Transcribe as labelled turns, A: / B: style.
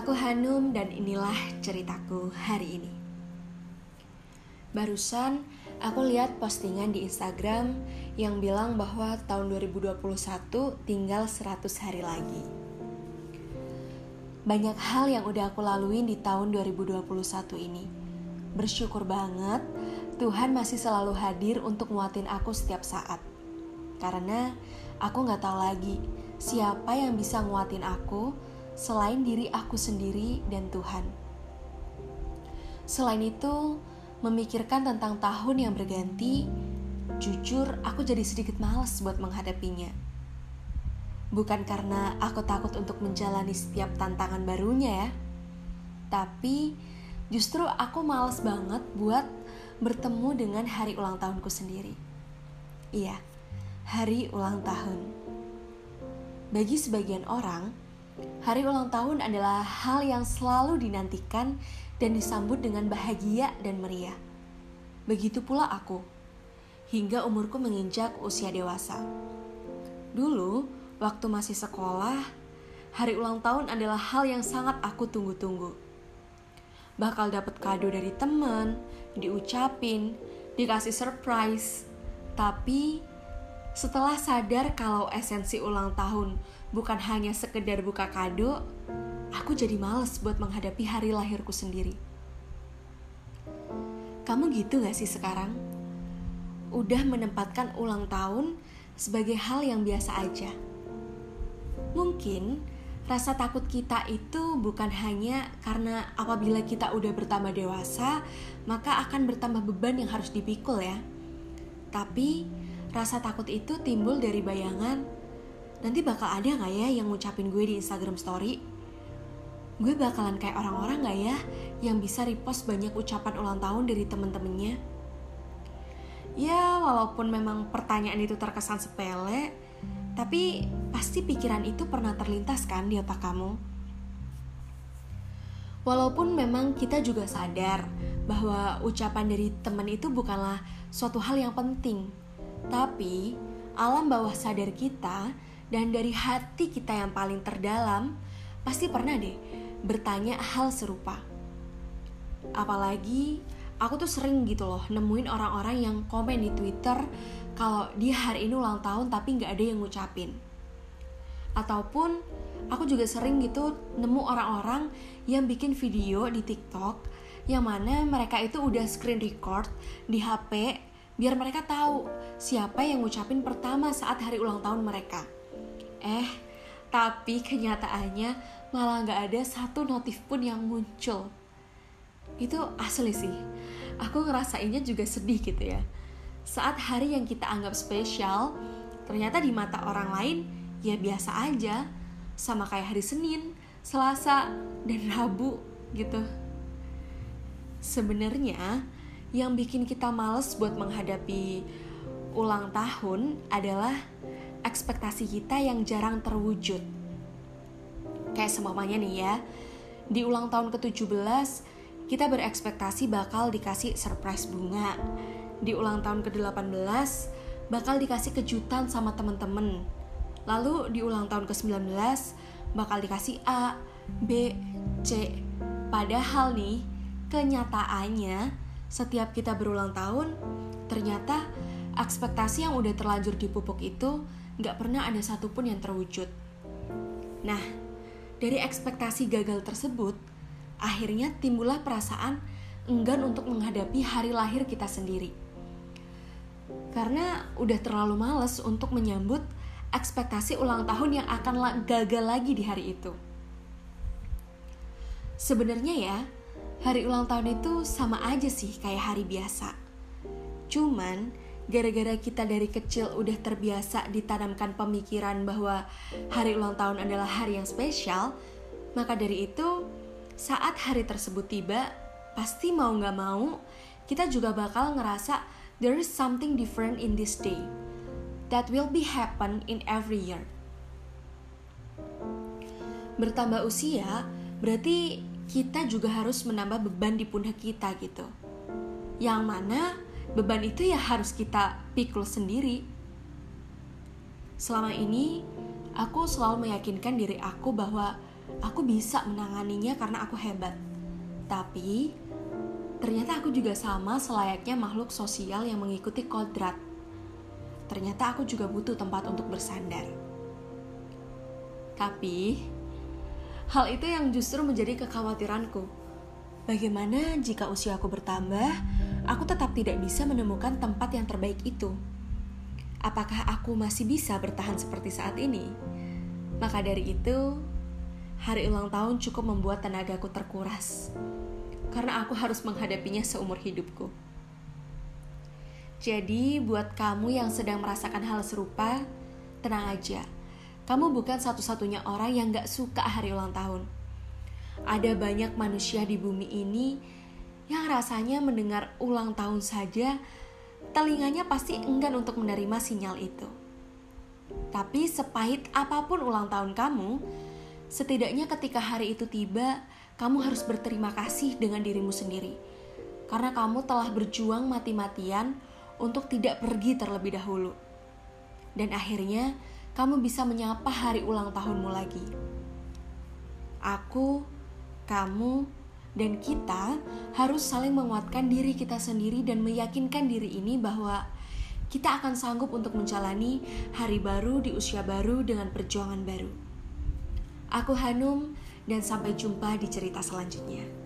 A: Aku Hanum dan inilah ceritaku hari ini. Barusan aku lihat postingan di Instagram yang bilang bahwa tahun 2021 tinggal 100 hari lagi. Banyak hal yang udah aku laluin di tahun 2021 ini. Bersyukur banget Tuhan masih selalu hadir untuk nguatin aku setiap saat. Karena aku gak tahu lagi siapa yang bisa nguatin aku selain diri aku sendiri dan Tuhan. Selain itu, memikirkan tentang tahun yang berganti, jujur aku jadi sedikit males buat menghadapinya. Bukan karena aku takut untuk menjalani setiap tantangan barunya ya, tapi justru aku males banget buat bertemu dengan hari ulang tahunku sendiri. Iya, hari ulang tahun. Bagi sebagian orang, Hari ulang tahun adalah hal yang selalu dinantikan dan disambut dengan bahagia dan meriah. Begitu pula aku, hingga umurku menginjak usia dewasa. Dulu, waktu masih sekolah, hari ulang tahun adalah hal yang sangat aku tunggu-tunggu. Bakal dapat kado dari temen, diucapin, dikasih surprise. Tapi setelah sadar kalau esensi ulang tahun bukan hanya sekedar buka kado, aku jadi males buat menghadapi hari lahirku sendiri. Kamu gitu gak sih sekarang? Udah menempatkan ulang tahun sebagai hal yang biasa aja. Mungkin rasa takut kita itu bukan hanya karena apabila kita udah bertambah dewasa, maka akan bertambah beban yang harus dipikul ya. Tapi rasa takut itu timbul dari bayangan nanti bakal ada gak ya yang ngucapin gue di Instagram story? Gue bakalan kayak orang-orang gak ya yang bisa repost banyak ucapan ulang tahun dari temen-temennya? Ya, walaupun memang pertanyaan itu terkesan sepele, tapi pasti pikiran itu pernah terlintas kan di otak kamu. Walaupun memang kita juga sadar bahwa ucapan dari teman itu bukanlah suatu hal yang penting, tapi alam bawah sadar kita dan dari hati kita yang paling terdalam, pasti pernah deh bertanya hal serupa. Apalagi aku tuh sering gitu loh nemuin orang-orang yang komen di Twitter kalau dia hari ini ulang tahun tapi nggak ada yang ngucapin. Ataupun aku juga sering gitu nemu orang-orang yang bikin video di TikTok yang mana mereka itu udah screen record di HP biar mereka tahu siapa yang ngucapin pertama saat hari ulang tahun mereka. Eh, tapi kenyataannya malah gak ada satu notif pun yang muncul. Itu asli sih. Aku ngerasainnya juga sedih gitu ya. Saat hari yang kita anggap spesial, ternyata di mata orang lain ya biasa aja. Sama kayak hari Senin, Selasa, dan Rabu gitu. Sebenarnya yang bikin kita males buat menghadapi ulang tahun adalah ekspektasi kita yang jarang terwujud. Kayak seumpamanya nih ya, di ulang tahun ke-17 kita berekspektasi bakal dikasih surprise bunga. Di ulang tahun ke-18 bakal dikasih kejutan sama temen-temen. Lalu di ulang tahun ke-19 bakal dikasih A, B, C. Padahal nih, kenyataannya setiap kita berulang tahun, ternyata ekspektasi yang udah terlanjur dipupuk itu nggak pernah ada satupun yang terwujud. Nah, dari ekspektasi gagal tersebut, akhirnya timbullah perasaan enggan untuk menghadapi hari lahir kita sendiri. Karena udah terlalu males untuk menyambut ekspektasi ulang tahun yang akan gagal lagi di hari itu. Sebenarnya ya, hari ulang tahun itu sama aja sih kayak hari biasa. Cuman gara-gara kita dari kecil udah terbiasa ditanamkan pemikiran bahwa hari ulang tahun adalah hari yang spesial, maka dari itu saat hari tersebut tiba, pasti mau nggak mau kita juga bakal ngerasa there is something different in this day that will be happen in every year. Bertambah usia berarti kita juga harus menambah beban di pundak kita gitu. Yang mana beban itu ya harus kita pikul sendiri. Selama ini, aku selalu meyakinkan diri aku bahwa aku bisa menanganinya karena aku hebat. Tapi ternyata aku juga sama selayaknya makhluk sosial yang mengikuti kodrat. Ternyata aku juga butuh tempat untuk bersandar. Tapi hal itu yang justru menjadi kekhawatiranku. Bagaimana jika usiaku bertambah, aku tetap tidak bisa menemukan tempat yang terbaik itu? Apakah aku masih bisa bertahan seperti saat ini? Maka dari itu, hari ulang tahun cukup membuat tenagaku terkuras karena aku harus menghadapinya seumur hidupku. Jadi, buat kamu yang sedang merasakan hal serupa, tenang aja. Kamu bukan satu-satunya orang yang gak suka hari ulang tahun. Ada banyak manusia di bumi ini yang rasanya mendengar ulang tahun saja, telinganya pasti enggan untuk menerima sinyal itu. Tapi sepahit apa pun ulang tahun kamu, Setidaknya ketika hari itu tiba, kamu harus berterima kasih dengan dirimu sendiri. Karena kamu telah berjuang mati-matian untuk tidak pergi terlebih dahulu. Dan akhirnya, kamu bisa menyapa hari ulang tahunmu lagi. Aku, kamu, dan kita harus saling menguatkan diri kita sendiri dan meyakinkan diri ini bahwa kita akan sanggup untuk menjalani hari baru di usia baru dengan perjuangan baru. Aku Hanum dan sampai jumpa di cerita selanjutnya.